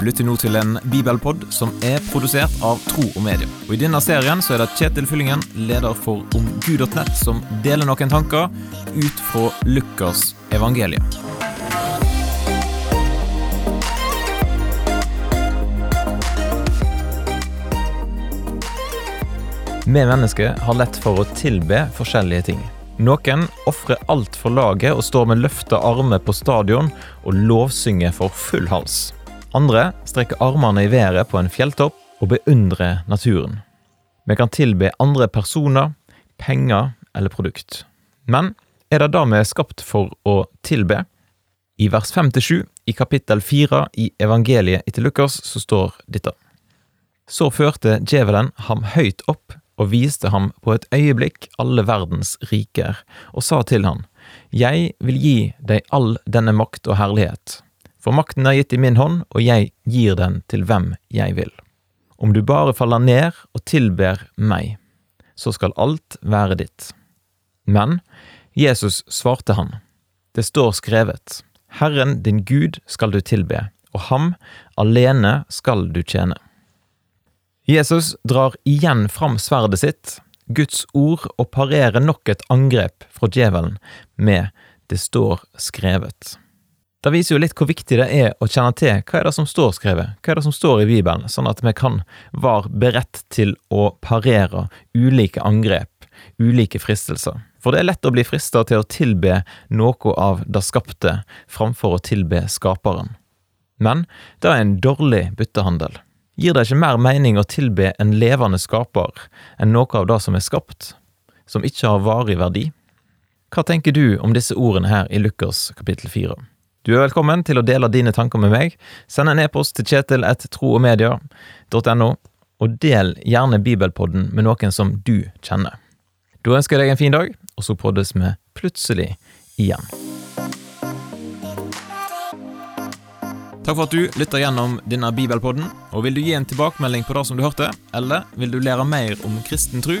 Du lytter nå til en bibelpod som er produsert av Tro og Medie. Og I denne serien så er det Kjetil Fyllingen, leder for omgud.nett, som deler noen tanker ut fra Lukas evangelium. Vi mennesker har lett for å tilbe forskjellige ting. Noen ofrer alt for laget og står med løfta armer på stadion og lovsynger for full hals. Andre strekker armene i været på en fjelltopp og beundrer naturen. Vi kan tilbe andre personer, penger eller produkt. Men er det da vi er skapt for å tilbe? I vers 5-7 i kapittel 4 i evangeliet etter Lukas så står dette. Så førte djevelen ham høyt opp og viste ham på et øyeblikk alle verdens riker, og sa til ham, Jeg vil gi deg all denne makt og herlighet, for makten er gitt i min hånd, og jeg gir den til hvem jeg vil. Om du bare faller ned og tilber meg, så skal alt være ditt. Men Jesus svarte han, Det står skrevet, Herren din Gud skal du tilbe, og ham alene skal du tjene. Jesus drar igjen fram sverdet sitt, Guds ord, og parerer nok et angrep fra djevelen med 'det står skrevet'. Det viser jo litt hvor viktig det er å kjenne til hva er det som står skrevet, hva er det som står i Bibelen, sånn at vi kan være beredt til å parere ulike angrep, ulike fristelser. For det er lett å bli frista til å tilbe noe av det skapte, framfor å tilbe skaperen. Men det er en dårlig byttehandel. Gir det ikke mer mening å tilbe en levende skaper enn noe av det som er skapt, som ikke har varig verdi? Hva tenker du om disse ordene her i Lukas kapittel 4? Du er velkommen til å dele dine tanker med meg. Send en e-post til kjetil1troogmedia.no, og del gjerne Bibelpodden med noen som du kjenner. Da ønsker jeg deg en fin dag, og så poddes vi plutselig igjen. Takk for at du lytter gjennom denne bibelpodden. Og Vil du gi en tilbakemelding på det som du hørte, eller vil du lære mer om kristen tro?